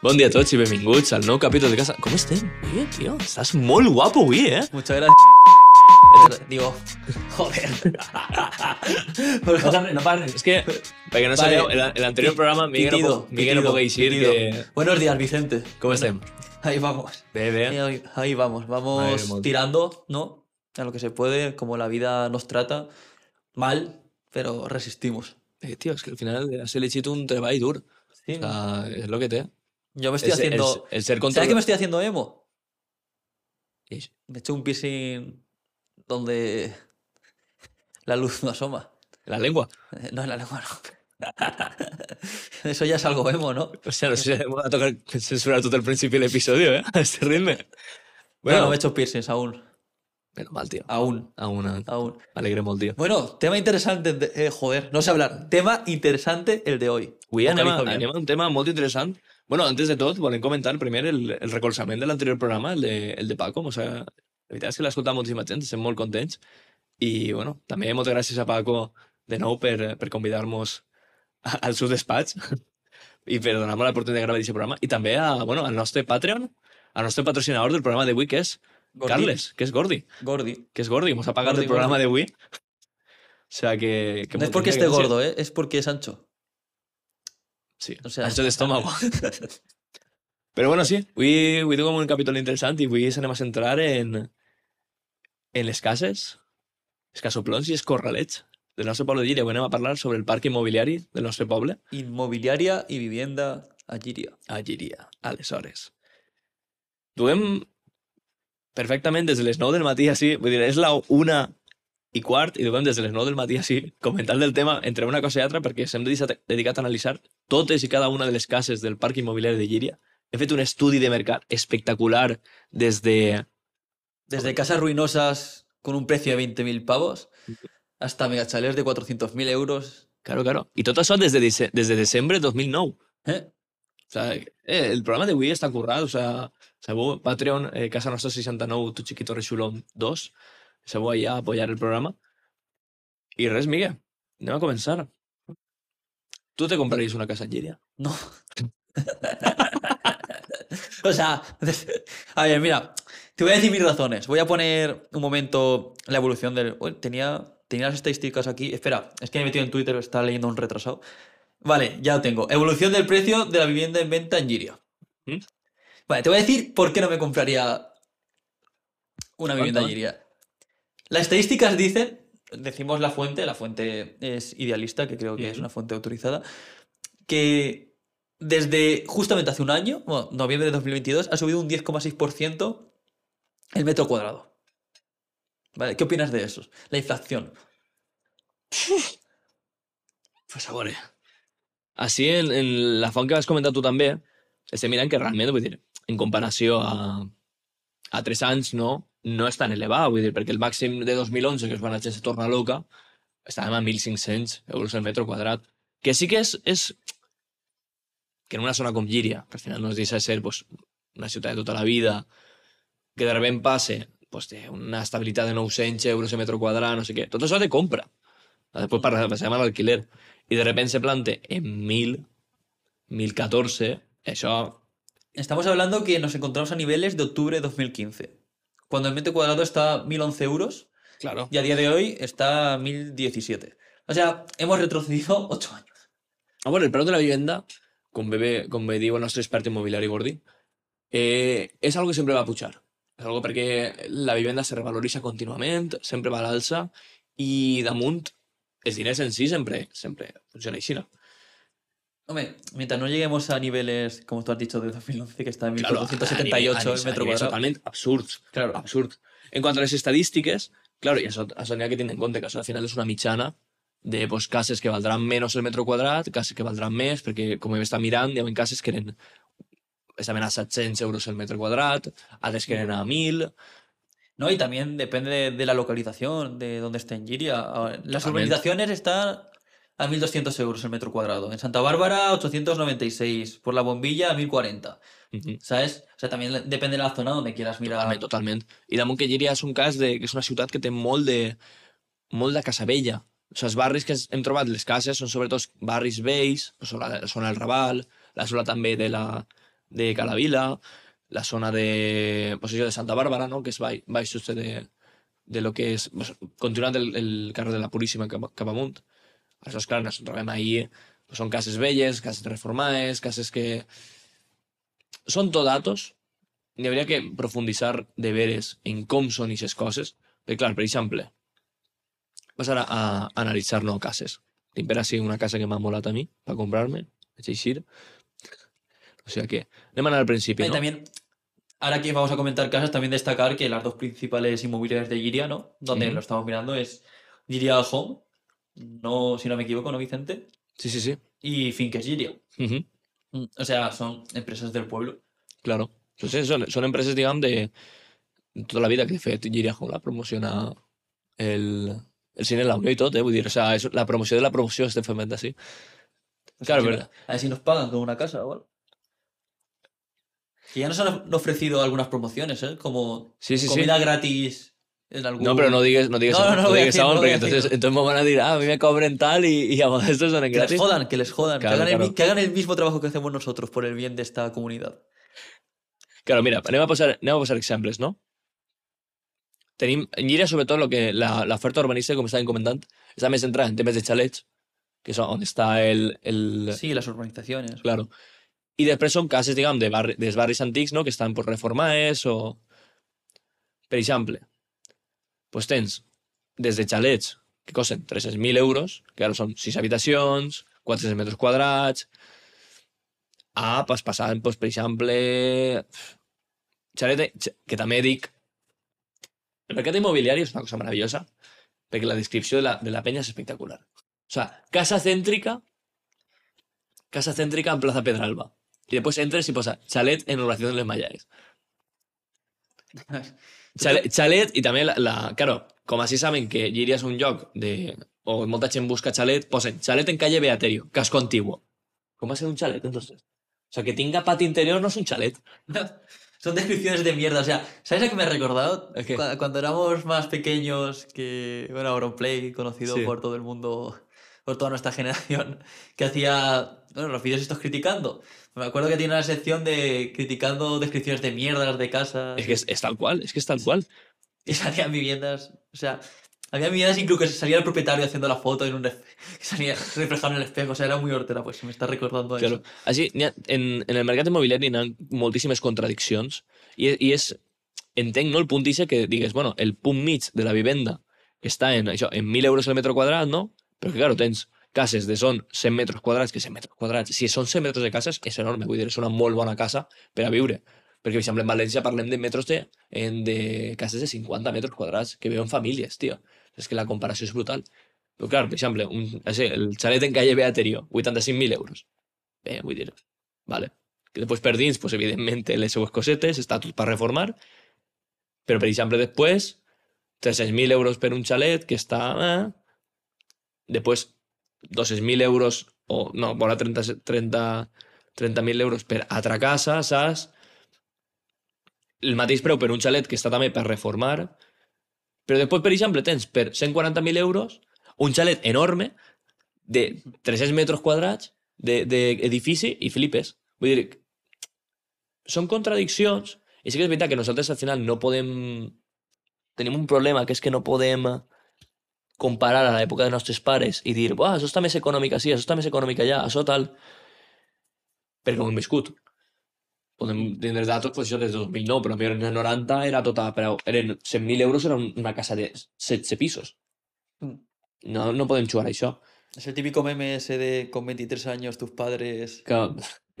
Bon dia a tots i benvinguts al nou capítol de casa. Com estem? Bien, tio. Estàs molt guapo avui, eh? Muchas gracias. Digo, joder. No, no parles. És que, perquè no Vale. sabeu, el, el anterior programa Miguel, no, Pitido, Miguel no pitido, pogué eixir pitido. que... Buenos días, Vicente. Com estem? Ahí vamos. Bé, bé. Ahí, ahí vamos. Vamos tirando, ¿no? A lo que se puede, como la vida nos trata. Mal, pero resistimos. Eh, tio, és que al final has elegit un treball dur. Sí, O sea, és lo que té. Yo me estoy Es- haciendo. El, el ser. ¿Sabes que me estoy haciendo emo? Ix. Me he hecho un piercing donde la luz no asoma. La lengua. Eh, No, en la lengua no. Eso ya es algo emo, ¿no? O sea, no sé si va a tocar censurar tot el principi de l'episodi, eh? A este ritme. Bueno, Bueno, no me he hecho piercings aún. menos mal, tio. Aún. Aún, aún. Aún. M'alegre molt, tio. Bueno, tema interesante. de- eh, joder, no sé hablar. Tema interesante el de hoy. Avui anem a, Vocalizo bien. anem a un tema molt interessant. Bueno, antes de tot, volem comentar primer el, el recolzament de l'anterior programa, el de, el de Paco. O sea, la veritat és que l'ha escoltat moltíssima gent, estem molt contents. I, bueno, també moltes gràcies a Paco de nou per, per convidar-nos al seu despatx i per donar-nos l'oportunitat de gravar aquest programa. I també a, bueno, al nostre Patreon, al nostre patrocinador del programa d'avui, que és Gordi. Carles, que és Gordi. Gordi. Que és Gordi, mos ha pagat Gordi, el programa d'avui. O sea, que... que no es moltíssimes porque esté gordo, ¿eh? Es porque es ancho. Sí, O sea- ancho d'estómago. Però bueno, sí, avui, avui tenim un capítol interessant i avui s'anem a centrar en, en les cases, els casoplons i els corralets del nostre poble de. Avui anem a parlar sobre el parc immobiliari del nostre poble Inmobiliaria y vivienda Agiria. a Llíria. Aleshores, duem perfectament des de les 9 del matí així, vull dir, és la una i quart i duem des de les 9 del matí així, comentant del tema entre una cosa i altra perquè s'hem dedicat, dedicat a analitzar totes i cada una de les cases del parc immobiliari de Llíria. He fet un estudi de mercat espectacular des de... Desde casas ruinosas con un precio de 20.000 pavos hasta megachalés de 400.000 euros. Claro, claro. I tot això des de, des de desembre de 2009. ¿eh? O sea, eh, el programa d'avui està currat, o sea, sabeu, Patreon, eh, Casa Nostra 69, Tu Chiquito Rexulón 2, sabeu allà a apoyar el programa. I res, Miguel, anem a començar. Tu te compraries una casa en Llíria? No. o sea, a ver, mira, te voy a decir mis razones. Voy a poner un momento la evolución del. Uy, tenía, tenía las estadísticas aquí. Espera, es que me he metido en Twitter, está leyendo un retrasado. Vale, ya lo tengo. Evolución del precio de la vivienda en venta en Giria. ¿Mm? Vale, te voy a decir por qué no me compraría una vivienda en. Giria. Las estadísticas dicen, decimos la fuente, la fuente es idealista, que creo que es una fuente autorizada, que desde justamente hace un año, bueno, noviembre de 2022, ha subido un 10,6% el metro cuadrado. ¿Vale? ¿Qué opinas de eso? La inflación. Pues a veure. Així, en, en la font que vas comentar tu també, estem mirant que realment, vull dir, en comparació a, a 3 anys, no, no és tan elevat, vull dir, perquè el màxim de 2011, que és quan la gent se torna loca, estàvem a 1.500 euros el metre quadrat. Que sí que és, és que en una zona com Llíria, que al final no es deixa de ser pues, una ciutat de tota la vida, que de repente passe pues, de una estabilitat de 900 euros el metro quadrat, no sé què, tot això te compra. Després passem a l'alquiler. I de repente se plante en 1.000, 1.014, això... Estamos hablando que nos encontramos a niveles de octubre de 2015, cuando el metro cuadrado está a 1.011 euros Claro. y a día de hoy está a 1.017. O sea, hemos retrocedido 8 años. Ah, bueno, el preu de la vivenda, com bé, com bé diu el nostre expert immobiliari Gordi, eh, és algo que sempre va pujar. És algo perquè la vivenda se revaloritza contínuament, sempre va a l'alça, i damunt els diners en si sempre, sempre funciona així, no? Hombre, mientras no lleguemos a niveles, como tú has dicho, de 2011, que está en Claro, a- a 1478 nivells- el metro cuadrado. Totalment absurds. Claro. Absurd. En quant a les estadístiques, claro, i això, això n'hi ha que tenir en compte, que això al final és una mitjana de pues, cases que valdran menys el metro quadrat, cases que valdran més, perquè com hem estat mirant, hi ha cases que eren estaven a 700 euros el metro quadrat, altres que eren a 1.000... No, y también depende de, de la localización, de dónde esté en Giria. A ver, Las Totalmente. urbanizaciones están a 1.200 euros el metro cuadrado. En Santa Bárbara, 896. Por la bombilla, 1.040. Mhm. ¿Sabes? O sea, también depende de la zona donde quieras mirar. Totalment, totalment. I damunt que Llíria és un cas de, que és una ciutat que té molt de, molt de casa vella. O sigui, els barris que hem trobat, les cases, són sobretot barris vells, pues, la zona del Raval, la zona també de la, de Calavila, la zona de, pues això, de Santa Bàrbara, no? que és baix, baix de, de lo que és, pues, continuant el, el carrer de la Puríssima cap, a- cap amunt. Aleshores, clar, ens trobem ahí, pues, són cases velles, cases reformades, cases que... Són tot datos, n'hi hauria que profunditzar de veres en com són aquestes coses, perquè, clar, per exemple, vas ara a, analitzar no cases. Tinc per així una casa que m'ha molat a mi, per comprar-me, vaig eixir. O sea que, anem a anar al principi, Y no? también, ahora que vamos a comentar casas, también destacar que las dos principales inmobiliarias de Giria, ¿no? Donde lo estamos mirando es Giria Home, no, si no me equivoco, ¿no, Vicente? Sí, sí, sí. Y Finques Giria. Ujú, Mm, O sea, son empresas del pueblo. Claro. Entonces, son, son empreses, digamos, de toda la vida que fet Giria la promociona el, el cine l'àudio i tot, eh? Vull dir, o sea, és la promoció de la promoció estem fent així. Claro, Sí, pero- A ver si nos pagan con una casa o algo. Que ya nos han ofrecido algunas promociones, ¿eh? Como Sí, sí, sí. comida gratis en algún... No, pero no digues, no digues, No, no, no no decir, aún, porque entonces, entonces me van a decir, ah, a mí me cobren tal y, y a estos son en Que les gratis. jodan, que les jodan. Claro, que, hagan el, claro. mi- que hagan el mismo trabajo que hacemos nosotros por el bien de esta comunidad. Claro, mira, anem a posar, anem a posar exemples, no? Tenim, en Llíria, sobretot, lo que la, la oferta urbanística, com estàvem comentant, està més centrada en temes de xalets, que és on està el, el, Sí, las urbanizaciones. Claro. I després són cases, diguem, de barri, dels barris antics, no?, que estan pues, reformades o... Per exemple, pues tens des de xalets que costen 300.000 euros, que ara són 6 habitacions, 400 metres quadrats, a pues, passant, pues, per exemple, xalet, que també dic, el mercat immobiliari és una cosa meravellosa, perquè la descripció de la, de la espectacular. O sea, casa céntrica, casa céntrica en Plaza Pedralba. Y después entres y posa chalet en Urbanización de les Mallares. Chalet, chalet i també la, la... Claro, com així saben que Llíria és un lloc de... o molta gent busca chalet, posen chalet en calle Beaterio, casco antiguo. Com va ser un chalet, entonces? O sea, que tenga pati interior no es un chalet. Son descripciones de mierda. O sea, ¿sabes a qué me ha recordado? ¿A qué? Cu- Cuando éramos más pequeños, que, bueno, Auronplay, conocido Sí. por todo el mundo, por toda nuestra generación, que hacía, bueno, los vídeos estos criticando. Me acuerdo que tiene una sección de criticando descripciones de mierdas de casas. Es que es, es tal cual, es que es tal cual. Y salían viviendas, o sea, había viviendas incluso que salía el propietario haciendo la foto en un que salía reflejado en el espejo, o sea, era muy hortera, pues se me está recordando Claro. eso. Així, en, en el mercat immobiliari hi ha moltíssimes contradiccions i, i és, entenc, no, el punt d'eixe que digues, bueno, el punt mig de la vivenda està en, això, en 1.000 euros el metre quadrat, no? Però que, claro, tens cases de són 100 metres quadrats, que 100 metres quadrats, si són 100 metres de cases, és enorme, vull dir, és una molt bona casa per a viure. Perquè, per exemple, en València parlem de metres de, de cases de 50 metres quadrats, que viuen famílies, tio. És que la comparació és brutal. Però, clar, per exemple, el xalet en calle Beaterio, 85.000 euros. Bé, vull dir, vale. Que després per dins, pues, evidentment, les seues cosetes, està tot per reformar, però, per exemple, després, 300.000 euros per un xalet que està... Eh, després, 200.000 euros, o no, vora 30 30 30.000 euros per altra casa, saps? El mateix preu per un xalet que està també per reformar, però després, per exemple, tens per 140.000 euros un xalet enorme de 300 metres quadrats d'edifici i flipes. Vull dir, són contradiccions i sí que és veritat que nosaltres al final no podem... Tenim un problema que és que no podem comparar a l'època de nostres pares i dir, Buah, això està més econòmic així, això està més econòmic allà, això tal... Perquè ho hem viscut. Podem tindre datos, pues, això des de 2009, però en els 90 era tota... Però eren 100.000 euros era un- una casa de 16 pisos. Mm. No, no podem jugar a això. Es el típico meme ese de con 23 años tus padres... Que,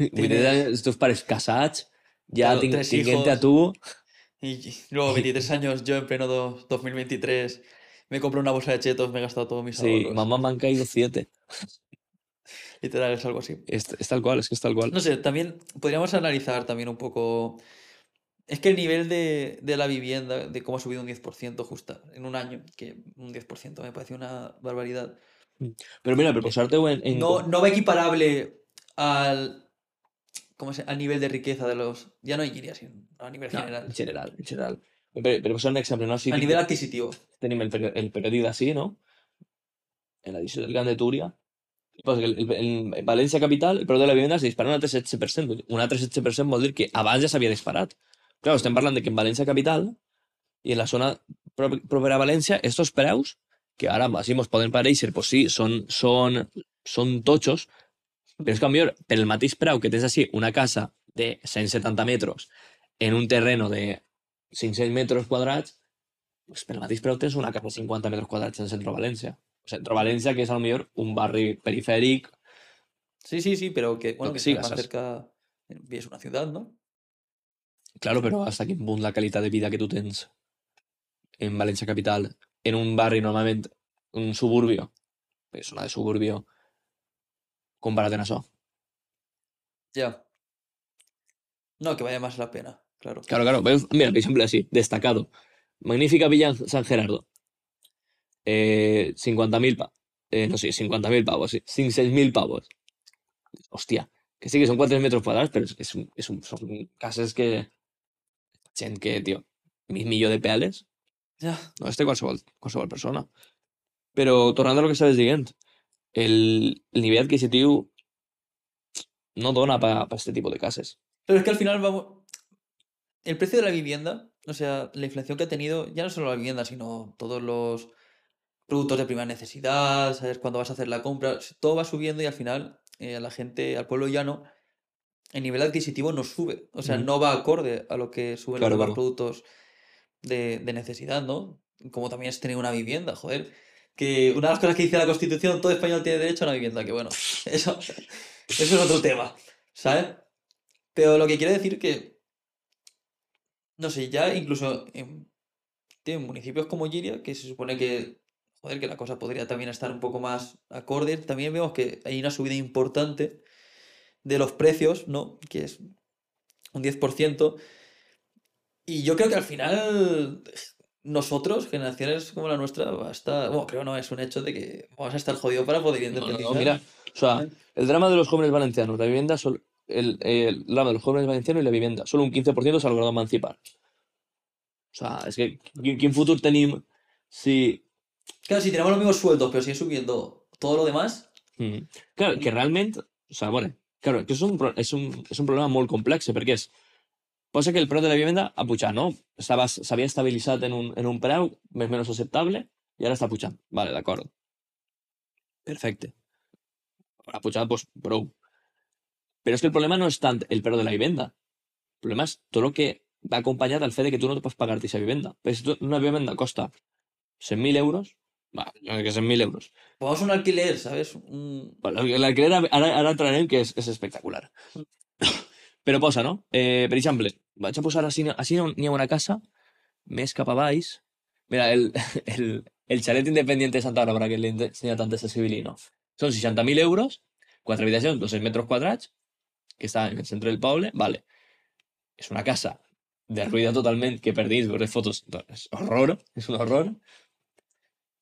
els teus pares casats, ja Claro, tinc, a tu... Y luego 23 años, yo en pleno do- 2023, me compro una bolsa de chetos, me he gastado todos mis Sí, ahorros. mamá me han caído siete. Literal, es algo así. Es, es tal cual, es que es tal cual. No sé, también podríamos analizar también un poco... Es que el nivel de, de la vivienda, de cómo ha subido un 10% justo en un año, que un 10% me parece una barbaridad. Pero mira, per posar-te-ho en... en No, no va equiparable al, ¿cómo se, al nivel de riqueza de los... Ya no Iquiria, sino a nivel No, general. en general, en general. Per, per posar un exemple, no? Sí, A nivel adquisitivo. Tenim el, peri- el d'ací, no? En l'edició del Camp de Túria. Pues en València capital, el preu de la vivenda es dispara un altre 16%. Un altre 16% vol dir que abans ja s'havia disparat. Clar, estem parlant de que en València capital i en la zona pro- propera a València, estos preus, que ara així mos poden pareixer, pues sí, són, són, són totxos, però és que per el mateix preu que tens així una casa de 170 metres en un terreno de 500 metres quadrats, pues per el mateix preu tens una casa de 50 metres quadrats en centre de València. O centro de València, que és a lo millor un barri perifèric, Sí, sí, sí, pero que, bueno, que más cerca, vives una ciudad, ¿no? Claro, però hasta quin punt la qualitat de vida que tu tens en València capital, en un barri normalment, un suburbio, és zona de suburbio, comparat amb això. Ya. No, que vaya más la pena, claro. Claro, claro. veus? Mira, por ejemplo, así, destacado. Magnífica Villa San Gerardo. Eh, 50.000 pavos. Eh, no sé, 50.000 pavos, sí. 500.000 pavos. Hòstia, que sí que són 4 metres quadrats, però és, és un, és un, són cases que... Que, tio, mig milió de peles, Ya. no és de qualsevol, qualsevol persona. Però, tornant a lo que estaves dient, el, el nivell adquisitiu no dona para pa este tipo de cases. Pero es que al final vamos. El precio de la vivienda, o sea, la inflación que ha tenido, ya no solo la vivienda, sino todos los productos de primera necesidad, ¿sabes? Cuando vas a hacer la compra, todo va subiendo y al final eh, a la gente, al pueblo llano, el nivel adquisitivo no sube. O sea, no va acorde a lo que suben Claro, los claro. productos de, de necesidad, ¿no? Como también es tener una vivienda, joder. Que una de las cosas que dice la Constitución, todo español tiene derecho a una vivienda, que bueno, eso, eso es otro tema, ¿sabes? Pero lo que quiero decir que, no sé, ya incluso en, tío, en municipios como Giria, que se supone que, joder, que la cosa podría también estar un poco más acorde, también vemos que hay una subida importante de los precios, ¿no? Que es un 10%. Y yo creo que al final nosotros, generaciones como la nuestra, va a estar, bueno, creo no, es un hecho de que vamos a estar jodidos para poder No, no, independizar. no, mira, o sea, el drama de los jóvenes valencianos, la vivienda, sol- el, el de los jóvenes valencianos y la vivienda, solo un 15% se ha logrado emancipar. O sea, es que, quin, quin futur tenim si... Claro, si tenemos los mismos sueldos, pero sigue subiendo todo lo demás, Mm. Claro, que realment, o sea, bueno, claro, que és un, és un, és un problema molt complex, perquè és, posa que el preu de la vivienda ha pujat, no? S'havia estabilitzat en un, en un preu més o menys acceptable i ara està pujant. Vale, d'acord. Perfecte. Ha pujat, doncs, prou. Però és que el problema no és tant el preu de la vivenda. El problema és tot el que va acompanyat al fet de que tu no te pots pagar-te aquesta vivenda. Perquè si tu, una vivenda costa 100.000 euros, va, crec que 100.000 euros, a un alquiler, ¿sabes? Un... Bueno, L'alquiler ara, ara entrarem, que és, és espectacular. Però posa, no? Eh, per exemple, vaig a posar així, així n'hi ha una casa, més cap a baix. Mira, el, el, el xalet independiente de Santa Bàrbara, que li ensenya tant a Civilino. Són 60.000 euros, quatre habitacions, 200 metres quadrats, que està en el centre del poble, vale. És una casa derruïda totalment, que per dins veure fotos, és horror, és un horror.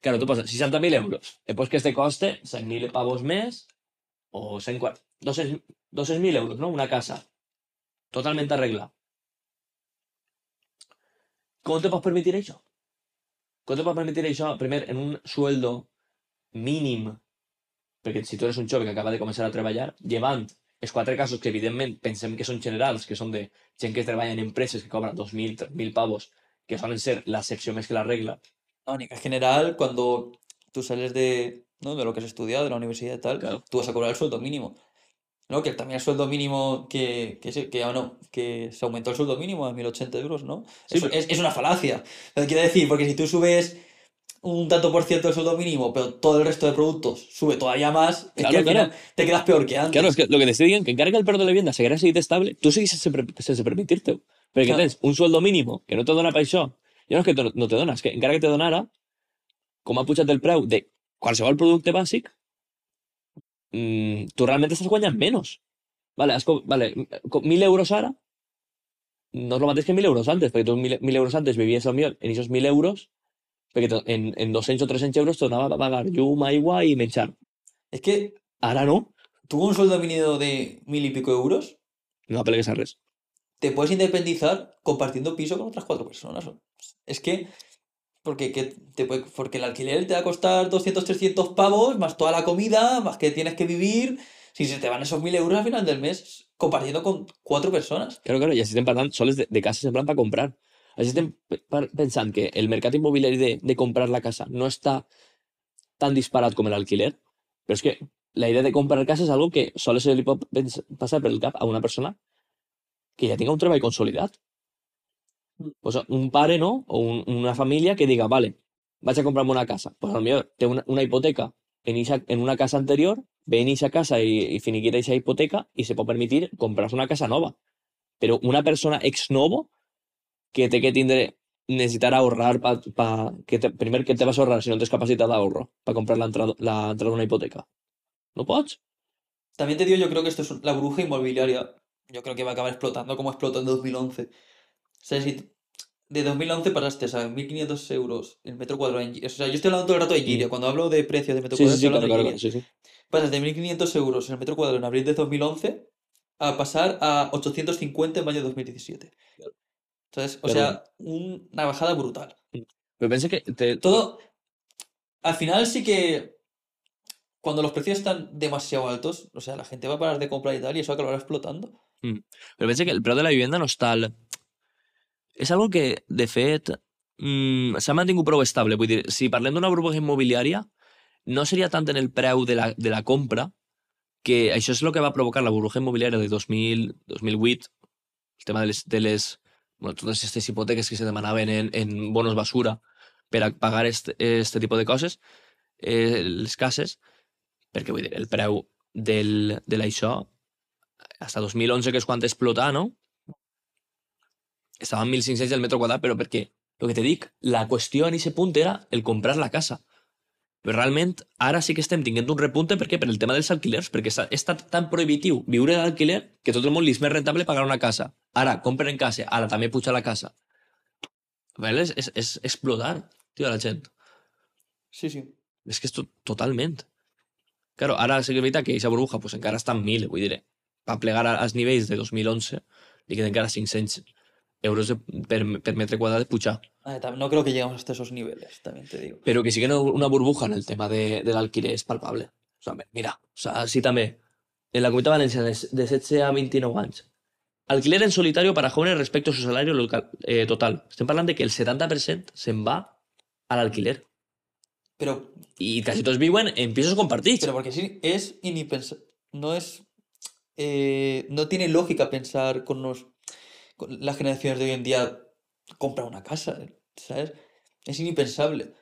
Claro, tú pasas 60.000 euros. Después que este coste 100.000 pavos mes o 140, 200 200.000 euros, ¿no? Una casa. Totalmente arreglada. ¿Cómo te puedes permitir eso? ¿Cómo te puedes permitir eso? Primero, en un sueldo mínimo. Perquè si tu eres un jove que acaba de començar a treballar, llevant els quatre casos que evidentment pensem que són generals, que són de gent que treballa en empreses que cobra 2.000, 3.000 pavos, que solen ser la excepció més que la regla, No, ni- en general, cuando tú sales de, ¿no? de lo que has estudiado, de la universidad y tal, Claro. tú vas a cobrar el sueldo mínimo. ¿No? Que también el sueldo mínimo que, que, se, que, ah, no, que se aumentó el sueldo mínimo a 1.080 euros, ¿no? Sí, es, pero- es, es una falacia. Quiero decir, porque si tú subes un tanto por ciento del sueldo mínimo, pero todo el resto de productos sube todavía más, es que claro. te quedas peor que antes. Claro, és que el que t'estic dient, que encara que el preu de la vivienda seguirà seguit estable, tu seguis sense, per- sense permitir-te-ho. Perquè Clar. tens un sueldo mínimo que no te dona això. Ja no és que te- no te dona, és que encara que te donara, com ha pujat el preu de qualsevol producte bàsic, mm, tu realment estàs guanyant menys. Vale, has, vale, co- 1.000 euros ara no és el mateix que 1.000 euros antes, perquè tu 1.000 1.000 euros antes vivies al millor en aquests 1.000 euros, perquè te- en, en 200 o 300 euros te donava a pagar llum, aigua i menjar. Es que Ara no, tuvo un sueldo mínimo de mil y pico euros, no apelegues a res. te puedes independizar compartiendo piso con otras cuatro personas. Es que, Porque, que te puede- porque el alquiler te va a costar 200, 300 pavos, más toda la comida, más que tienes que vivir. Si se te van esos 1000 euros al final del mes, compartiendo con cuatro personas. Claro, claro, i així estem parlant sols de, de cases en plan per comprar. Així estem pensant que el mercat immobiliari de, de comprar la casa no està tan disparat com l'alquiler, però és que la idea de comprar casa és algo que sols se li pot passar per el cap a una persona que ja tinga un treball consolidat. O sea, un pare, no? O un- una família que diga, vale, vaig a comprar-me una casa. Pues a lo millor té una, una hipoteca en, ixa- en una casa anterior, ve en esa casa i, i finiquita esa hipoteca i se pot permitir comprar-se una casa nova. Pero una persona ex novo que té que tindre necesitar ahorrar pa, pa, que te, primer que te vas a ahorrar si no tens capacitat d'ahorro para comprar la entrada, la entrada d'una hipoteca. No pots? También te digo, yo creo que esto es la burbuja inmobiliaria. Yo creo que va a acabar explotando como explotó en 2011. O sea, si de 2011 pasaste a 1.500 euros el metro cuadrado en O sea, yo estoy hablando todo el rato de Giria. Cuando hablo de precios de metro Sí, cuadrado, sí, sí, claro, claro, de sí, sí. Pasas de 1.500 euros en el metro cuadrado en abril de 2011 a pasar a 850 en mayo de 2017. Entonces, o Pero- sea, un- una bajada brutal. Pero pensé que te, Todo, al final sí que cuando los precios están demasiado altos, o sea, la gente va a parar de comprar y tal, y eso acabará explotando. Però pensa que el preu de la vivenda no és tal... És algo que, de fet, mm, s'ha mantingut prou estable. Vull dir, si parlem d'una burbuja immobiliària, no seria tant en el preu de la, de la compra, que això és el que va provocar la burbuja immobiliària de 2000, 2008, el tema de les, de les totes aquestes hipoteques que se demanaven en, en bonos basura per a pagar este, este tipus de coses, eh, les cases, perquè vull dir, el preu del, de l'això hasta 2011, que és quan explotà, no? Estava en 1.500 el metro quadrat, però perquè, el que te dic, la qüestió en aquest punt era el comprar la casa. Però realment, ara sí que estem tinguent un repunte, per què? Per el tema dels alquilers, perquè està, està tan prohibitiu viure d'alquiler que tot el món li és més rentable pagar una casa. Ara, compren casa, ara també puja la casa. Vale? És, és, és explotar, tio, la gent. Sí, sí. És que és to totalment. Claro, ara sí que és veritat que aquesta burbuja pues, encara està en 1.000, vull dir, per plegar a- als nivells de 2011 li queden encara 500 euros de, per, per metre quadrat de pujar. A ver, tam- no creo que lleguemos hasta esos niveles, también te digo. Però que sí que no, una burbuja en el tema de, de l'alquiler és palpable. O sea, mira, o sea, sí també, en la Comunitat Valenciana de, de 16 a 29 anys, alquiler en solitario para jóvenes respecto a su salario local, eh, total. Estem parlant de que el 70% se'n va a l'alquiler. Pero, I quasi tots viuen en pisos compartits. pero porque sí, es inimpensable. No es. eh, no tiene lógica pensar con, los, las generaciones de hoy en día comprar una casa, ¿sabes? Es inimpensable.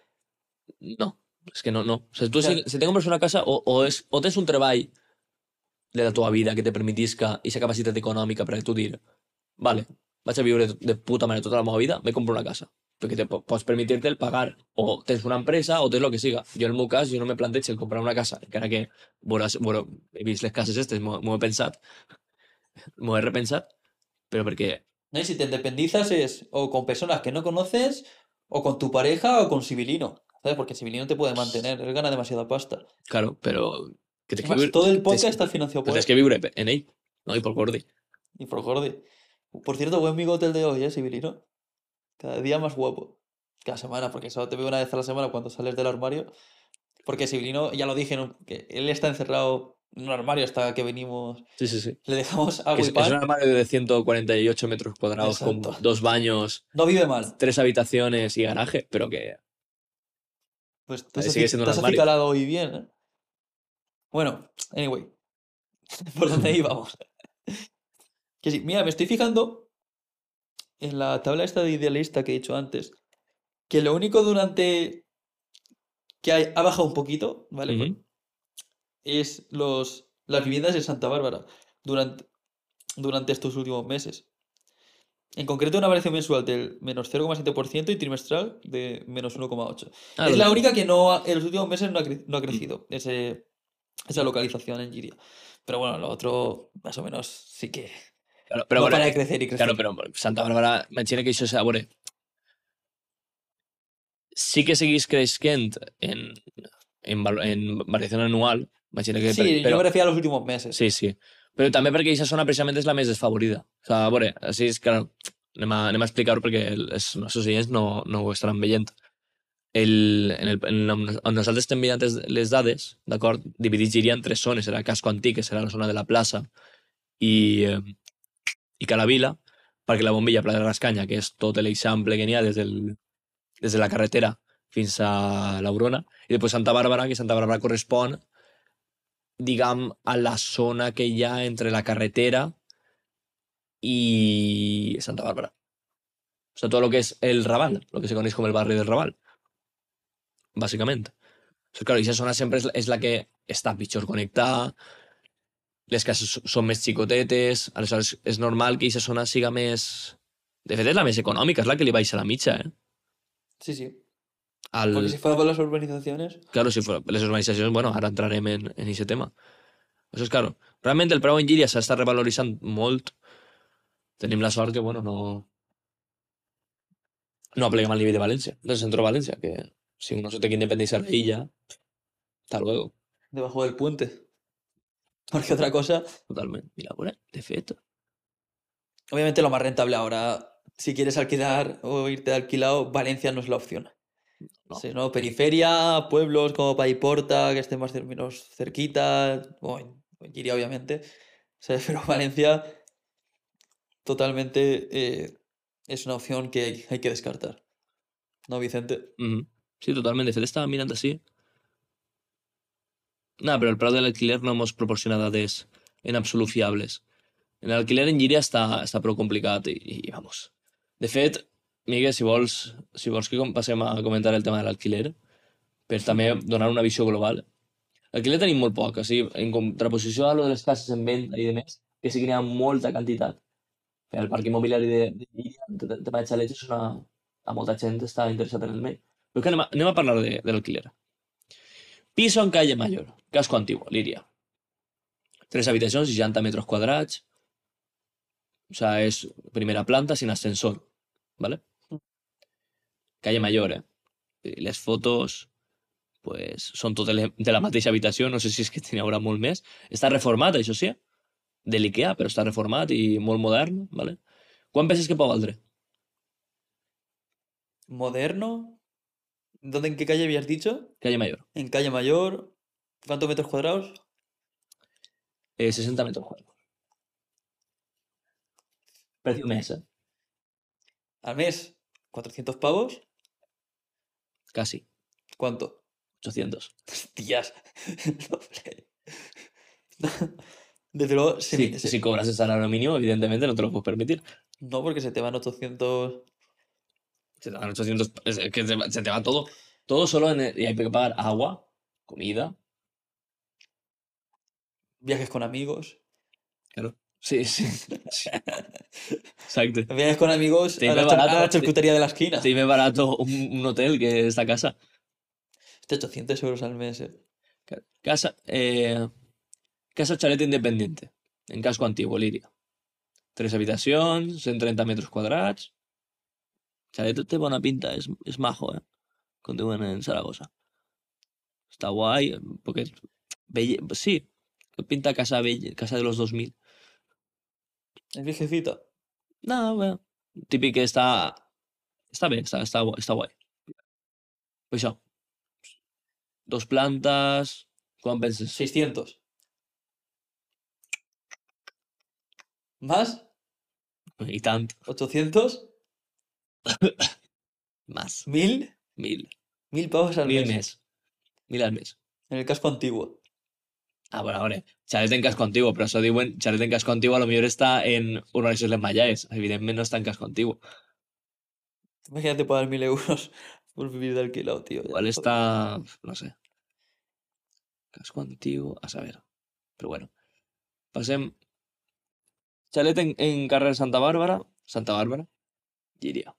No, és que no, no. O sigui, tu O sea- si, si te compres una casa o, o, és, o tens un treball de la teva vida que te permetisca aquesta capacitat econòmica per a tu dir vale, vaig a viure de puta manera tota la meva vida, me compro una casa. Perquè te po- pots permetir-te el pagar. O tens una empresa o tens el que siga. Jo, en el meu cas, jo no me plantejo el comprar una casa, encara que veuràs, bueno, he vist les cases estes, m'ho m'ho he pensat, m'ho he repensat, però perquè, ¿no? Y si te independizas es o con personas que no conoces, o con tu pareja, o con Sibilino. ¿Sabes? Porque Sibilino te puede mantener, él gana demasiada pasta. claro, però... Que que Además, todo el podcast está financiado por él. que viure en ell, no? I por Gordi. Y por Jordi. Por cierto, buen bigote el de hoy, ¿eh, Sibilino? Cada día más guapo. Cada semana, porque solo te veo una vez a la semana cuando sales del armario. Porque Sibilino, ya lo dije, que él está encerrado en un armario hasta que venimos. Sí, sí, sí. Le dejamos agua es, y es pan. un armario de 148 metros cuadrados Exacto. con dos baños, No vive mal. tres habitaciones y garaje, pero que Pues te sigue siendo un te armario. acicalado hoy bien, ¿eh? Bueno, anyway. ¿Por dónde íbamos? Que sí, mira, me estoy fijando en la tabla esta de idealista que he dicho antes, que lo único durante que ha bajado un poquito, ¿vale? Es los, las viviendas de Santa Bárbara durante, durante estos últimos meses. En concreto, una variación mensual del menos 0,7% y trimestral de menos 1,8%. Ah, Es la única que no ha- en los últimos meses no ha, cre- no ha crecido ese, esa localización en Giria. Pero bueno, lo otro, más o menos, sí que Claro, pero no bueno, para de crecer y crecer. claro, pero Santa Bárbara, imagina que això s'abore. Sí que seguís creixent en, en, en variació anual, imagina que... sí, però, me refiero a los últimos meses. sí, sí. Però també perquè aquesta zona precisament és la més desfavorida. O sigui, a veure, així és que anem a, anem a explicar-ho perquè els nostres oients no, no ho estaran veient. el, en el, en on, nosaltres estem mirant les- dades, d'acord, dividits diria en tres zones. Era Casco Antic, que serà la zona de la plaça, i, eh, i Calavila, perquè la bombilla Pla de Rascanya, que és tot l'eixample que n'hi ha des, del, des de la carretera fins a l'Aurona, i després Santa Bàrbara, que Santa Bàrbara correspon, diguem, a la zona que ha entre la carretera i Santa Bàrbara. O sea, todo lo que es el Raval, lo que se conoce como el barrio del Raval. Básicamente. O claro, esa zona sempre és, la- que està pitjor connectada, les cases són més xicotetes, aleshores és normal que aquesta zona siga més... De fet, és la més econòmica, és la que li baixa la mitja, eh? Sí, sí. Al... Porque si fuera por las urbanizaciones, Claro, si fuera les urbanitzacions, bueno, ara entrarem en, en aquest tema. Això és claro. Realment el preu en Llíria s'està revaloritzant molt. Tenim la sort que, bueno, no... No apleguem al nivell de València, del centro de València, que si uno se té que independizar de ella, hasta luego, debajo del puente. Porque otra cosa, totalment. Mira, bueno, de fet, obviamente lo más rentable ahora, si quieres alquilar o irte de alquilado, Valencia no es la opción. No. Sí, ¿no? Periferia, pueblos como Paiporta, que estén más menos cerquita, o en, o en Giria, obviamente. Pero Valencia totalmente eh, es una opción que hay, hay que descartar. ¿No, Vicente? sí, totalment. De fet, estava mirant així. No, però el preu de l'alquiler no mos proporciona dades en absolut fiables. En l'alquiler en Llíria està, està prou complicat i, i vamos. De fet, Miguel, si vols, si vols que passem a comentar el tema de l'alquiler, per també donar una visió global. L'alquiler tenim molt poc, o sigui, en contraposició a lo de les cases en venda i de més, que sí que n'hi ha molta quantitat. El parc immobiliari de, de te- tema de xalets, és una... a molta gent està interessada en el medi. Però que anem a, anem a parlar de, de l'alquiler. Piso en calle Mayor, casco antiguo, Liria. Tres habitacions, 60 metres quadrats. O sea, es primera planta sin ascensor, ¿vale? Calle Mayor, ¿eh? I les fotos, pues, són totes de la mateixa habitació, no sé si és que n'hi haurà molt més. Està reformat, això sí, de l'IKEA, però està reformat i molt modern, ¿vale? Quan penses que pot valdre? Moderno. ¿Dónde, en qué calle habías dicho? Calle Mayor. En calle Mayor. ¿Cuántos metros cuadrados? Eh, 60 metres quadrats. Precio mes, ¿eh? Al mes, 400 pavos. Casi. ¿Cuánto? 800. Hostias. Desde luego, se Si, me- se- si cobras el salario mínimo, evidentemente no te lo puedes permitir. no porque se te van 800. Se te van 800, es que se, te va todo. Todo solo en el- y hay que pagar agua, comida. Viajes con amigos. Sí, sí. sí. Exacto. Viajes con amigos Te a la, char- a barato, la te- charcutería de la esquina. Te más barato un, un hotel que esta casa. Este 800 euros al mes. eh. Casa, eh, casa chalet independiente. En casco antiguo, Liria. Tres habitacions, 130 metres quadrats. Chalet té bona pinta, és, és majo, eh? Diuen en Saragossa. Està guai, perquè... Vell... Sí, pinta casa vell, casa de los 2000. Es viejecita. No, bueno, típic que està... Està bé, està, està, gu- està guai. Pues això. Dos plantes... Quan penses? 600. ¿Más? I tant. 800. Más. 1000. Mil. 1000 pavos al Mil mes. mes. Mil al mes. En el casco antiguo. Ah, bueno, a veure, xalet en casco antiguo, però això diuen xalet en casco antiguo a lo millor està en urbanitzacions les Mallaes. Evidentment no està en casco antiguo. Imagínate pagar 1000 euros por vivir de alquilado, tío. Igual está, no sé. Casco antiguo, a saber. Però bueno. Passem. Xalet en, en carrer Santa Bàrbara. Santa Bàrbara. Diria.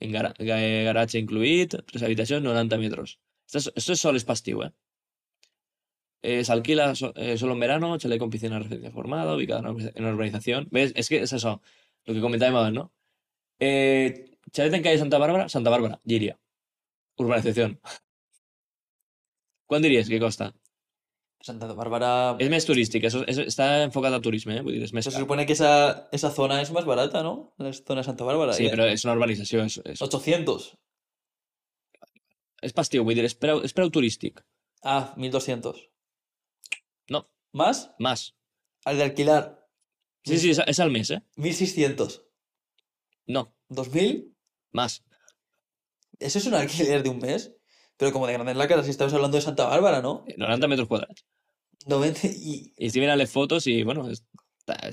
En gara, ga- garatge incluït, tres habitacions, 90 metres. Esto es, esto es solo es pastiu, ¿eh? Eh, se alquila so- eh, solo en verano, chalet con piscina recién formada, ubicada en una- urbanización. ¿Ves? Es que es eso, lo que comentábamos, ¿no? Eh, chalet en calle Santa Bárbara, Santa Bárbara, Giria. Urbanización. ¿Cuánto dirías que costa? Santa Bárbara. És més turístic, és, és, està enfocat al turisme, eh? Més Se supone que esa, esa zona es más barata, ¿no? La zona de Santa Bárbara. Sí, Y- però és una urbanització. És, és... 800. És pastiu, vull dir, és preu, és preu turístic. Ah, 1200. No, ¿Más? más. Al de alquilar, Sí, sí, és al mes, eh? 1600. No, ¿2000? más. Eso es un alquiler de un mes. Pero como de grande en la casa, si estamos hablando de Santa Bárbara, ¿no? 90 metres quadrats. 90 y I estic mirant les fotos i, bueno,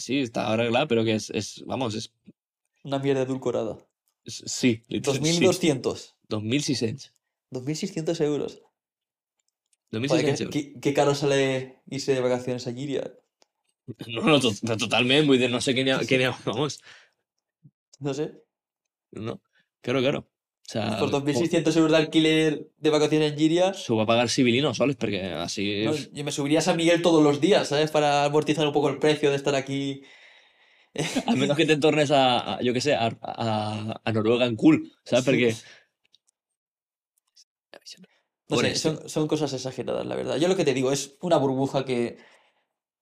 sí, està arreglat, però que és, és vamos, és, una mierda edulcorada. sí. literal, sí. 2200. 2.600. 2600 euros. 2.600 Joder, qué, euros. qué- qué caro sale irse de vacaciones a Giria. No, no, to totalment, vull dir, no sé n'hi ha, vamos, No sé. no, claro, claro. O sea, Por 2.600 euros de alquiler de vacaciones en Giria, s'ho va pagar Civilino sols, perquè així... no, yo me subiría a San Miguel todos los días, ¿sabes? Para amortizar un poco el precio de estar aquí. A menos que te tornes a, a jo què sé, a, a, a Noruega en cool, saps? Sí. Perquè... No sé, son, son cosas exageradas, la verdad. Yo lo que te digo es una burbuja que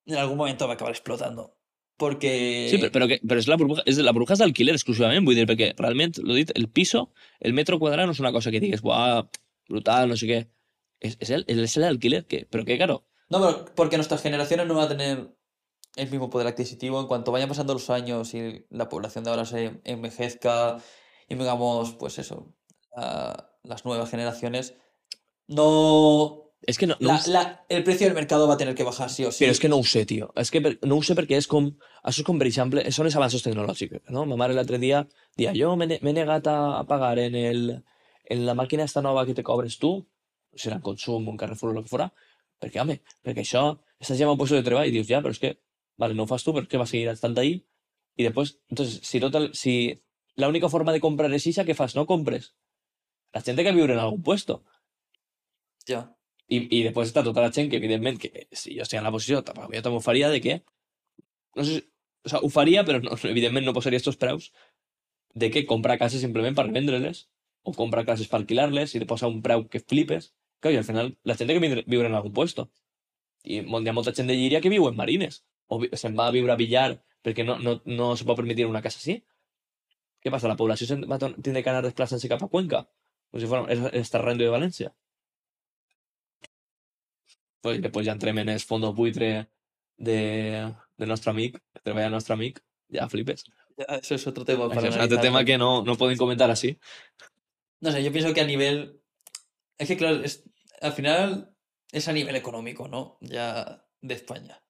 en algún momento va a acabar explotando. Porque. Sí, però, però, que, però és la burbuja, és, la burbuja és d'alquiler exclusivament, vull dir, perquè realment, l'he dit, el piso, el metro quadrat no és una cosa que digues, buah, brutal, no sé què. És, és el, és el alquiler, que, però que, claro, No, pero porque nuestras generaciones no van a tener el mismo poder adquisitivo en cuanto vayan pasando los años y la población de ahora se envejezca y digamos, pues eso, a las nuevas generaciones, no... és que no, no la- la- el precio del mercado va a tener que bajar sí o sí. Però és que no ho sé, tio. És que per, no ho sé perquè és com... Això és com, per exemple, són els avanços tecnològics, no? Ma mare l'altre dia dia, jo m'he ne- m'he negat a, a pagar en, el, en la màquina esta nova que te cobres tu, si era en Consum, un Carrefour o el que fora, perquè, home, perquè això, estàs ja en un lloc de treball i dius, ja, però és que, vale, no ho fas tu, però és que va seguir estant ahí. I després, entonces, si, tot el, si la única forma de comprar és ixa, què fas? No compres. La gent té que viure en algun puesto. Ya. I, I després està tota la gent que, evidentment, que si jo estic en la posició, tampoc jo també ho faria, de que... No sé. O sigui, ho faria, però no, evidentment no posaria estos preus de que compra cases simplement per vendre-les o compra cases per alquilar-les i posar un preu que flipes. Clar, i al final la gent que viure en algun puesto. I hi ha molta gent de Llíria que viu en Marines o se'n va a viure a Villar perquè no, no, no se pot permetre una casa així. Què passa? La població se'n va tindre que anar desplaçant-se cap a Cuenca? Com si fos el Starrando de València. Pues després ja entrem en el fondo buitre de, de nostre amic, que treballa el nostre amic, ja flipes. Ya, Eso es otro tema para analizar tema que no, no podem comentar així. No sé, yo pienso que a nivel. Es que, claro, es- al final es a nivel económico, ¿no? Ya de España.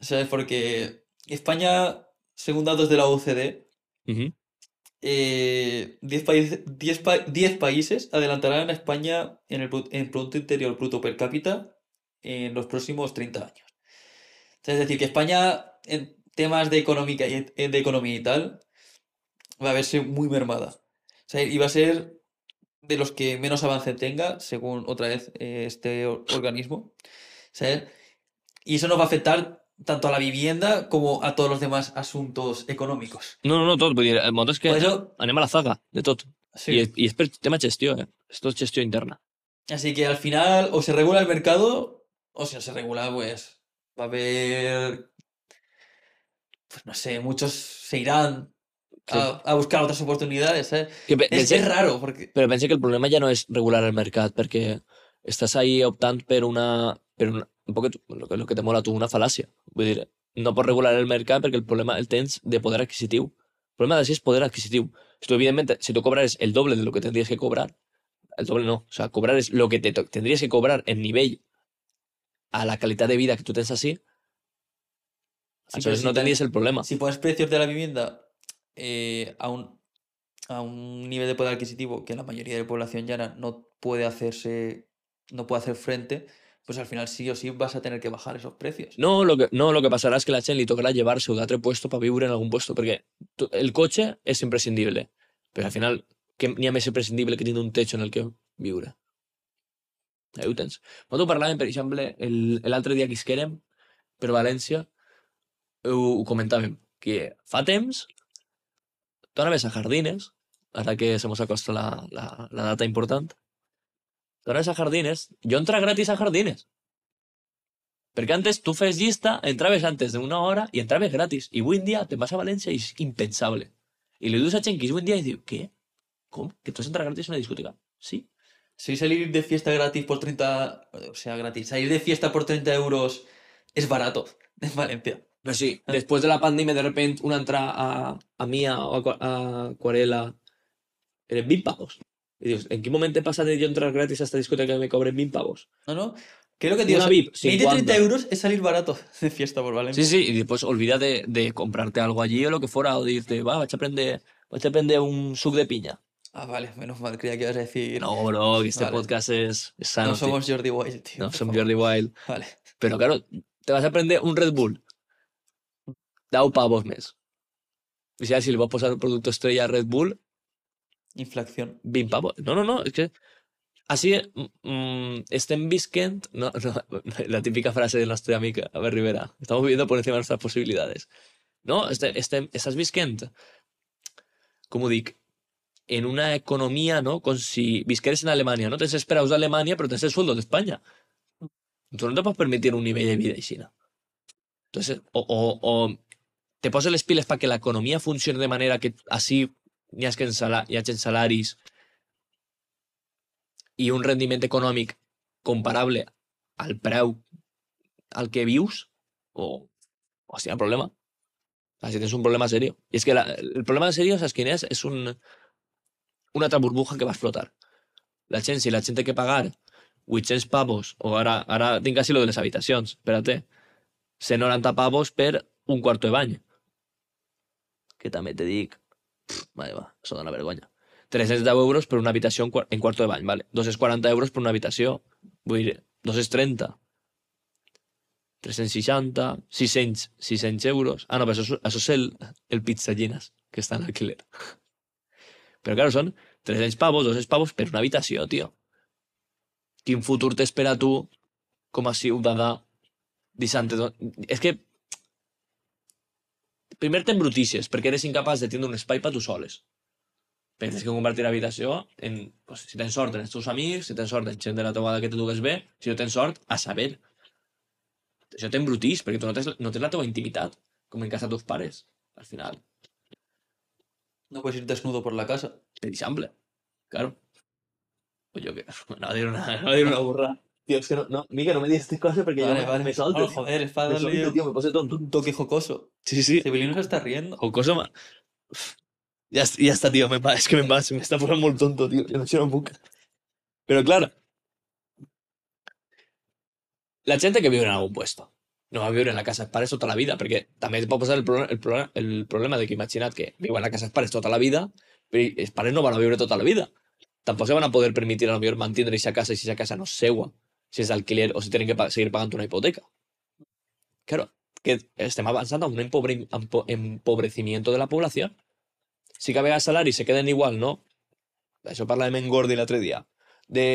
¿Sabes? Porque España, según datos de la OCDE, Ujú. eh, 10 países, 10, pa- 10 países adelantarán a España en el en Producto Interior Bruto per cápita en los próximos 30 años. Sea, Es decir, que España, en temas de, económica y, eh, de economía y tal, va a verse muy mermada. O sea, y va a ser de los que menos avance tenga, según otra vez eh, este or- organismo. ¿sabes? Y eso nos va a afectar tanto a la vivienda como a todos los demás asuntos económicos. No, no, no, tot. Vull dir, el món és que eso, anem a la zaga de tot. sí. I, I és per tema gestió, eh? És tot gestió interna. Así que al final o se regula el mercado o si no se regula, pues va a haver, pues no sé, muchos se irán Sí. a, a buscar otras oportunidades. ¿eh? Que Es, pense- es raro porque... Però pensa que el problema ja no és regular el mercat, perquè estàs ahí optant per una... Per una un poc el que, lo que te mola a tu, una fal·làcia. Vull dir, no pots regular el mercat perquè el problema el tens de poder adquisitiu. El problema d'ací és poder adquisitiu. Si tu, evidentment, si tu cobrares el doble de lo que tendries que cobrar, el doble no, o sea, cobrar es lo que te tendrías que cobrar en nivell a la qualitat de vida que tu tens així, Sí, pero entonces si no te- tendries el problema. Si pones precios de la vivienda eh, a, un, a un nivel de poder adquisitivo que la mayoría de la población llana no puede hacerse, no puede hacer frente, pues al final sí o sí vas a tener que bajar esos precios. No, lo que, no, lo que passarà és que la gent li tocarà llevar-se d'altre puesto per viure en algun puesto, perquè tu- el cotxe és imprescindible, però al final què n'hi ha més imprescindible que tindre un techo en el que viure? Ahí ho tens. Nosaltres parlàvem, per exemple, l'altre dia que isquérem per València, ho, ho comentàvem, que fa temps tu anaves a Jardines, ara que se mos acosta la, la, la data important, tu anaves a Jardines, jo entra gratis a Jardines. Perquè antes tu fes llista, entraves antes d'una hora i entraves gratis. I avui en dia te vas a València i és impensable. I li dius a gent que és avui en dia i diu, què? Com? Que tu has entrat gratis a una discoteca? Sí. Si salir de fiesta gratis por 30. O sea, gratis. Salir de fiesta por 30 euros es barato en Valencia. Pero sí, después de la pandemia, de repente, una entrada a, a Mía o a, a Acuarela eran 20 pavos. Y dices, ¿en qué momento pasa de yo entrar gratis a esta discoteca que me cobren 20 pavos? No, no. ¿Qué es lo que digo? Una VIP, 20-30 50. euros es salir barato de fiesta por Valencia. Sí, sí, y después olvídate de comprarte algo allí o lo que fuera, o de irte, va, vas a aprender, vas a un suc de piña. Ah, vale, menos mal, creía que ibas a decir. No, bro, que este Vale. podcast es, es sano, no tío. somos Jordi Wild, tío. No somos. Jordi Wild. Vale. Pero claro, te vas a aprender un Red Bull. Dau pavos mes. Y si, si le vas a posar un producto estrella a Red Bull, Inflación. 20 pavos. No, no, no, es que así mm, estem visquent, no, no, la típica frase de nuestra amiga, a ver, Rivera, estamos viviendo por encima de nuestras posibilidades. No, este, este, estás visquent, com ho dic, en una economía, ¿no? Con si visqueres en Alemania, ¿no? Tens esperaus d'Alemanya, però tens el sueldo d'Espanya. Tu no te pots permitir un nivell de vida així. Entonces, o, o, o te poses les piles para que la economía funcione de manera que así hi hagi, sala, hi salaris i un rendiment econòmic comparable al preu al que vius, o, o si hi ha problema. Así tienes un problema serio. Y es que la- el problema serio, ¿sabes quién es? Es un, una otra burbuja que va a explotar. La gent, si la gent té que pagar 800 pavos, o ara, ara tinc lo de les habitacions, espérate, 190 pavos per un quarto de bany. Que també te dic, pff, vale, va, això dona vergonya. 310 euros per una habitació en, quar- en quarto de bany, vale. 240 euros per una habitació, vull dir, 230. 360, 600, 600 euros. Ah, no, però això, això és el, el pizzallinas, que està en alquiler. Però, claro, són 300 pavos, 200 pavos per una habitació, tio. Quin futur t'espera tu com a ciutadà dissant És que primer t'embrutisses perquè eres incapaç de tindre un espai per tu soles. Perquè tens que convertir l'habitació en... Pues, si tens sort, en els teus amics, si tens sort, en gent de la teva que te dugues bé, si no tens sort, a saber. Això t'embrutís, perquè tu no tens, no tens la teva intimitat, com en casa de teus pares, al final. No puedes ir desnudo por la casa. Per exemple. Claro. Pues yo que... No dir una, no a dir una burra. Tío, es que no, no, Mica, no me digas estas cosas porque Vale, yo vale. me solto. Oh, joder, es para me darle solto, tío, me puse tonto. un toque jocoso. Sí, sí. Civilino se está riendo. Jocoso, ma... Ya, ya está, tío. Me es que me va, se me está poniendo muy tonto, tío. Yo no sé, no puc. Pero claro. La gente que vive en algún puesto no va a vivir en la casa de pares toda la vida, porque también te puede pasar el, pro- el, pro- el problema de que imaginad que vivo en la casa de pares toda la vida, pero els no van a vivir toda la vida. Tampoco se van a poder permitir a lo mejor mantener esa casa si esa casa no es seua, si es de alquiler o si tienen que seguir pagando una hipoteca. Claro, que estem avançant a un empobre- empo- empobrecimiento de la población. Si que a vegades salaris se queden igual, no? Això parlàvem en Gordi l'altre dia. De...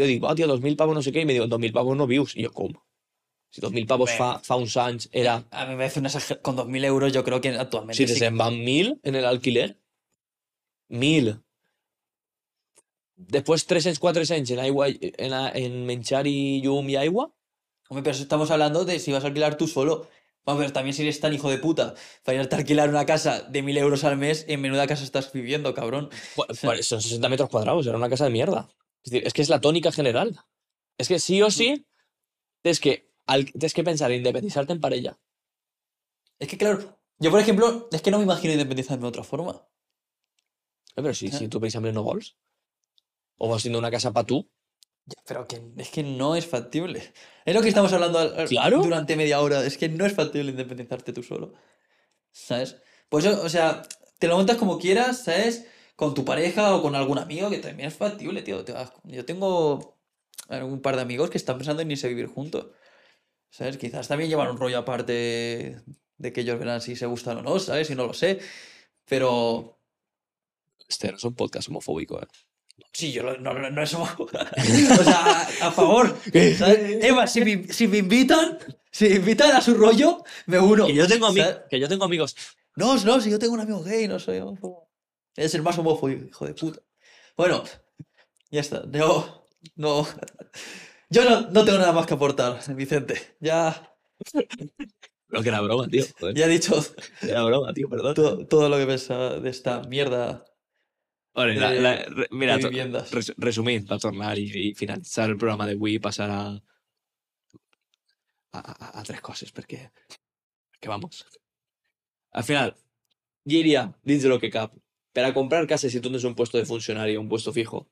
Jo dic, oh, tio, 2.000 pavos no sé què, i me diuen, 2.000 pavos no vius. I jo, com? Si 2.000 pavos fa, fa uns anys era... A mí me parece una. Con 2.000 euros yo creo que actualmente Si sí. te se'n van 1.000 en el alquiler, 1.000. Després 300, 400 en, aigua, en, en menjar i llum i aigua, Hombre, pero eso estamos hablando de si vas a alquilar tú solo. Vamos a ver, también si eres tan hijo de puta para irte a alquilar una casa de 1.000 euros al mes, en menuda casa estás viviendo, cabrón. Pues, pues son 60 metros cuadrados, era una casa de mierda. Es decir, es que es la tónica general. Es que sí o sí tienes que, al- tienes que pensar en independizarte en parella. Es que claro, yo por ejemplo, es que no me imagino independizarme de otra forma. Eh, Pero si, Ah. si tú, por ejemplo, no vols, o haciendo una casa para tú, Ya, pero que es que no es factible. Es lo que estamos hablando Claro. durante media hora. Es que no es factible independizarte tú solo. ¿Sabes? Pues o sea, te lo montas como quieras, ¿sabes? Con tu pareja o con algún amigo, que también es factible, tío. Yo tengo un par de amigos que están pensando en irse a vivir juntos. ¿Sabes? Quizás también llevan un rollo aparte de que ellos verán si se gustan o no, ¿sabes? Y no lo sé. Pero este no es un podcast homofóbico, ¿eh? Sí, yo lo- no, no, no es homo- O sea, a, a favor. ¿sabes? Eva, si me, si me invitan, si me invitan a su rollo, me uno. Que yo tengo, que yo tengo amigos. No, no, si yo tengo un amigo gay, no soy homófobo. Es el más homófobo, hijo de puta. Bueno, ya está. Yo no. Yo no, no tengo nada más que aportar, Vicente. Ya, Pero que era broma, tío. joder. ya he dicho Era broma, tío, perdón. todo, todo lo que pensaba de esta mierda. Vale, la, de- la- re- mira, de viviendas. res- resumint, per tornar i finalitzar el programa d'avui i passar a, a, a, a tres coses, perquè, perquè vamos. Al final, dins de lo que cap, per a comprar casa si tú tienes un puesto de funcionario, un puesto fijo,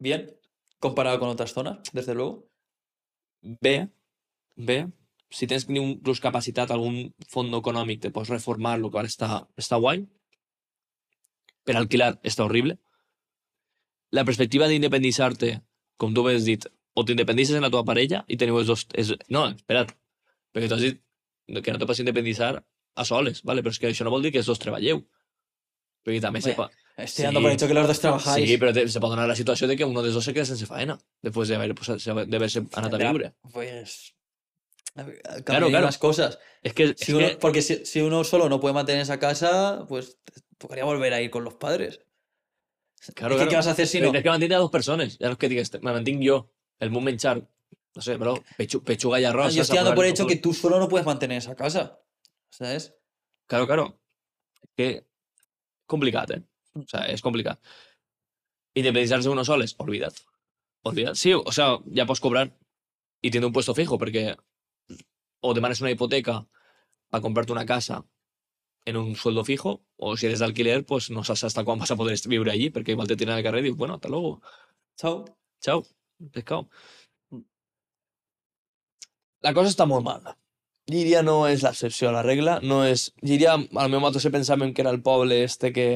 Bien, comparado con otras zonas, desde luego. bé, bé, si tens ni un plus capacitat, algun fondo econòmic, te pots reformar, lo qual està, està guai. Per alquilar està horrible. La perspectiva d'independitzar-te, com tu has dit, o t'independitzes en la teva parella i teniu els dos... És... No, espera't, perquè tu has dit que no te pots independitzar a soles, ¿vale? però és que això no vol dir que els dos treballeu. Perquè també se Hombre, pot... Estoy dando por hecho que los dos trabajáis. Sí, però te, se donar la situació de que uno dels dos se queda sense faena, després d'haver posat- d'haver-se anat a Ya, viure. Pues. a ver, Claro, claro. las cosas. És que, Si uno- que porque si, si uno solo no puede mantener esa casa, pues tocaría volver a ir con los padres. Claro, Es que, claro. ¿Qué vas a hacer si no? És que mantindre a dos persones. Ja no és que digues, me mantinc jo. El meu menjar, no sé, bro, pechu, pechuga Ah, arròs. yo estoy dando por Apagar hecho el que fútbol. tú solo no puedes mantener esa casa. ¿Sabes? Claro, claro. És que... Complicat, eh? O sea, és complicat. Independitzar-se uno soles, olvida't. Olvida't. Sí, o sea, ja pots cobrar y tienes un puesto fijo perquè o demanes una hipoteca para comprarte una casa en un sueldo fijo o si eres de alquiler, pues no sabes hasta cuándo vas a poder vivir allí porque igual te tiran al carrer y bueno, hasta luego. Chao. Chao, pescado. La cosa està molt mal. Llíria no és l'excepció a la regla, no és... Llíria, al meu mató se pensaven que era el poble este que...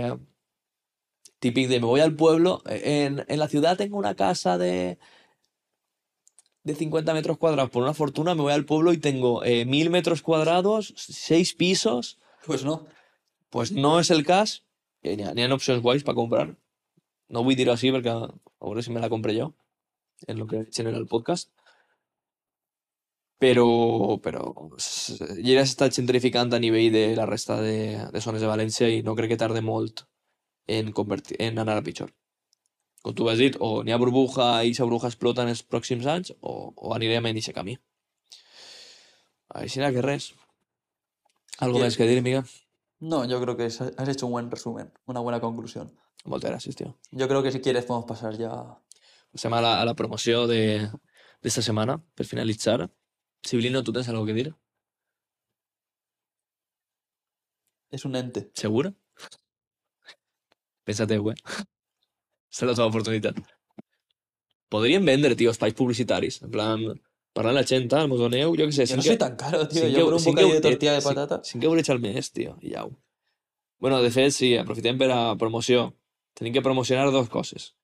Típic de, me voy al pueblo, en, en la ciudad tengo una casa de... de 50 metros cuadrados por una fortuna, me voy al pueblo y tengo eh, 1000 metros cuadrados, 6 pisos, Pues no. pues no és el cas. i N'hi ha, n'hi ha opcions guais per comprar. No vull dir-ho així perquè a veure si me la compre jo en lo que genera el podcast. Però s- Lleida s'està gentrificant a nivell de la resta de, de zones de València i no crec que tarde molt en, convertir, en anar a pitjor. Com tu has dit, o n'hi ha burbuja i aquesta burbuja explota en els pròxims anys o, o anirem en aquest camí. Així que res. Algo Bien. més que dir, Miguel? No, yo creo que has hecho un buen resumen, una buena conclusión. Moltes gràcies, tio. Yo creo que si quieres podemos pasar ya. Passem a la, a la promoció de- d'esta setmana, per finalitzar. Sibilino, tu tens algo que dir? Es un ente. Segura? Pensa-te-ho, eh? Esta és la teva oportunitat. Podríem vendre, tio, espais publicitaris. En plan, parlar a la gent, tal, mos doneu, jo què sé, Yo no soy tan caro, Yo eu- por un bocadillo de eh, tortilla de patata. 5 euros al mes, tio, i au. Bueno, de fet, sí, aprofitem per a promoció. Tenim que promocionar dos coses.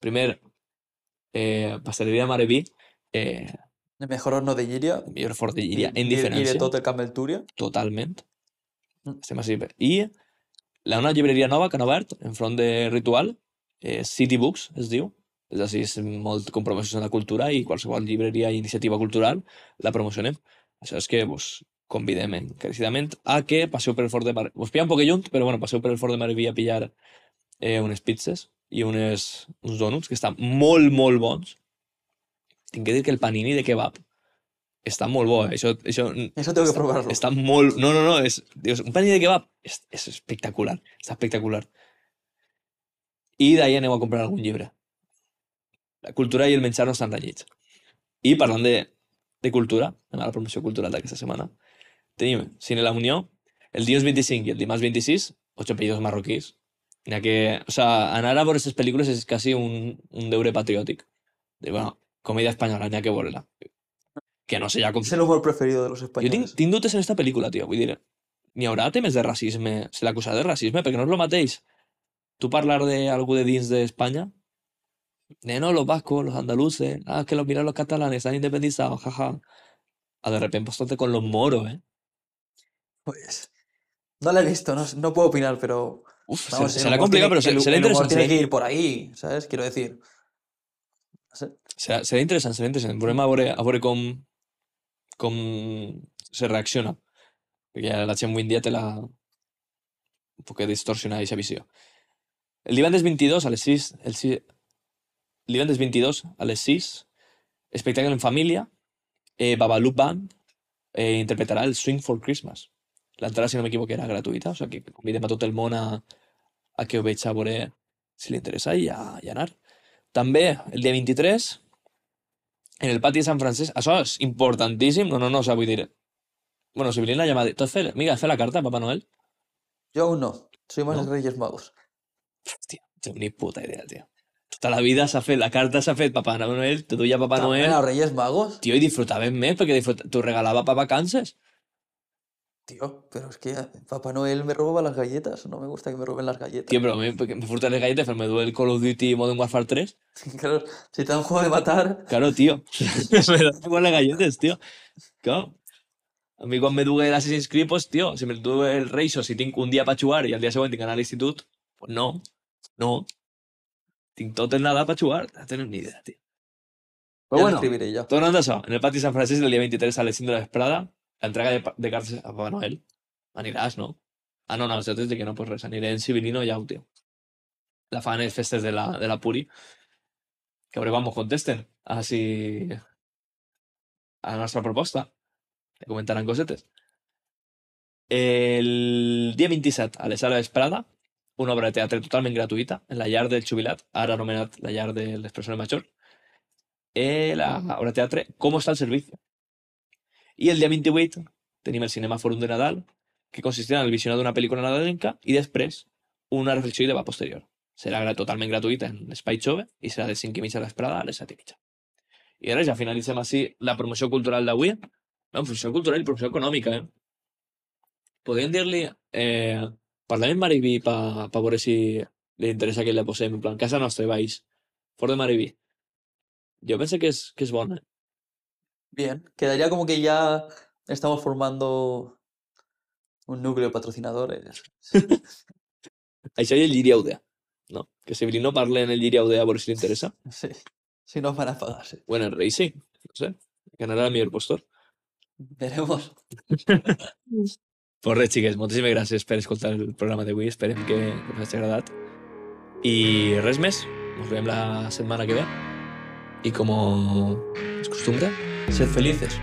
Primer, eh, pasteleria Mareví, eh, El mejor horno de Giria. el millor fort de Llíria, en Y de diferència. tot el Camp del Túria. totalment. Mm. Estem així. per- I la una llibreria nova que han obert enfront de Ritual, eh, City Books es diu, és així, és molt compromesos en la cultura i qualsevol llibreria i iniciativa cultural la promocionem. Això és que vos convidem encarecidament a que passeu per el Fort de Mar... Us pilla un poc lluny, però bueno, passeu per el Fort de Marví a pillar eh, unes pizzas i unes, uns donuts que estan molt, molt bons. Tinc que dir que el panini de kebab està molt bo, eh? Això, això Eso tengo que probarlo. Està molt... No, no, no, és... Dius, un panini de kebab és, és espectacular. Està espectacular. I d'ahir aneu a comprar algun llibre. La cultura i el menjar no estan renyits. I parlant de, de cultura, a la promoció cultural d'aquesta setmana, tenim Cine La Unió, el dies 25 i el dimarts 26, ocho apellidos marroquís. Ha que... O sea, anar a veure aquestes pel·lícules és quasi un, un deure patriòtic. De, bueno, comèdia espanyola, n'hi ha que veure-la. Que no sé ja com... Es el humor preferido de los Jo españoles. tinc, tinc dubtes en esta pel·lícula, tio. Vull dir, n'hi haurà temes de racisme? Se l'acusarà de racisme? Perquè no és el mateix. Tu parlar de algú de dins d'Espanya, de no, los vascos, los andaluces, ah, que los miran los catalanes, están independizados, jaja. A de repente postarte con los moros, ¿eh? Pues. No la he visto, no, no puedo opinar, pero. Uf, vamos, se, el será complicado, pero se- el- será el interesante. tiene que ir por ahí, ¿sabes? Quiero decir. No sé. Serà, serà interessant, serà interessant. Veurem a veure, a veure com, com se reacciona. Perquè la gent avui dia té la... un poc distorsionada aquesta visió. El divendres 22 a les 6... El, 6 el divendres 22 a les 6 espectacle en família eh, Babalu Band eh, interpretarà el Swing for Christmas. L'entrada, si no m'equivoco, era gratuïta, o sigui que convidem a tot el món a, a què ho veig a veure si li interessa i, a, i anar. També, el dia 23, en el pati de Sant Francesc, això és importantíssim, no, no, no, o sea, vull dir, bueno, si la llamada, ¿tú fe, mira, has fe la carta, Papá Noel? Yo aún no, soy más ¿No? de Reyes Magos. Hòstia, no tengo ni puta idea, tío. Tota la vida s'ha fet, la carta s'ha fet Papà Noel, te duia Papà ¿También Noel, a Reyes Magos? tío, i disfrutaven més perquè disfruta... t'ho regalava pa vacances. Tío, pero es que Papá Noel me roba las galletas, no me gusta que me roben las galletas. Tío, a mi perquè me furten les galletes, però me du el Call of Duty Modern Warfare 3. Claro, si te da un juego de matar, Claro, tío. me dan igual las galletes, tío. Claro. A mi quan me dugue l'Assassin's Creed, pues, tío, si me dugue el Reixo, si tinc un dia per jugar i al dia següent tinc que anar a l'institut, pues no. No. Tinc tot el Nadal per jugar. No tenen ni idea, tío. lo bueno, escribiré yo. Tornant a això, en el pati Sant Francesc el dia 23 a les 5 de la l'entrega de, de cartes a Papà Noel. Aniràs, no? Ah, no, no, nosaltres de que no, pues res, aniré en Civilino ja, tío. La fan les festes de la, de la Puri. Que a veure quan mos contesten. Si... A la nostra proposta. Que comentaran cosetes. El dia 27, a les sala vesprada, una obra de teatre totalment gratuïta en la llar del jubilat, ara anomenat la llar de les persones majors, eh, la obra de teatre Com està el servici. I el dia 28 tenim el Cinema Fòrum de Nadal, que consistirà en el visionat d'una pel·lícula nadalenca i després una reflexió i debat posterior. Serà totalment gratuïta en l'espai jove i serà de 5 i mitja de l'esprada a les 7 i mitja. I ara ja finalitzem així la promoció cultural d'avui. No, promoció cultural i promoció econòmica, eh? Podríem dir-li... Eh, parlem amb Mariví per pa veure si li interessa que la posem, en plan, casa nostra, Baix, fort de Mariví. Jo penso que és, que és bona. eh? Bien, quedaría como que ya estamos formando un núcleo de patrocinadores. Això i el Lliri Audea, no? Que Severino parle en el Lliri Audea a veure si li interessa. Sí, si nos van a pagar, sí. Bueno, el rei sí, no sé. Ganarà el millor postor. Veremos. Pues res, xiques, moltíssimes gràcies per escoltar el programa d'avui. Esperem que, us hagi agradat. I res més. Ens veiem la setmana que ve. I com es costumbra, Sed felices.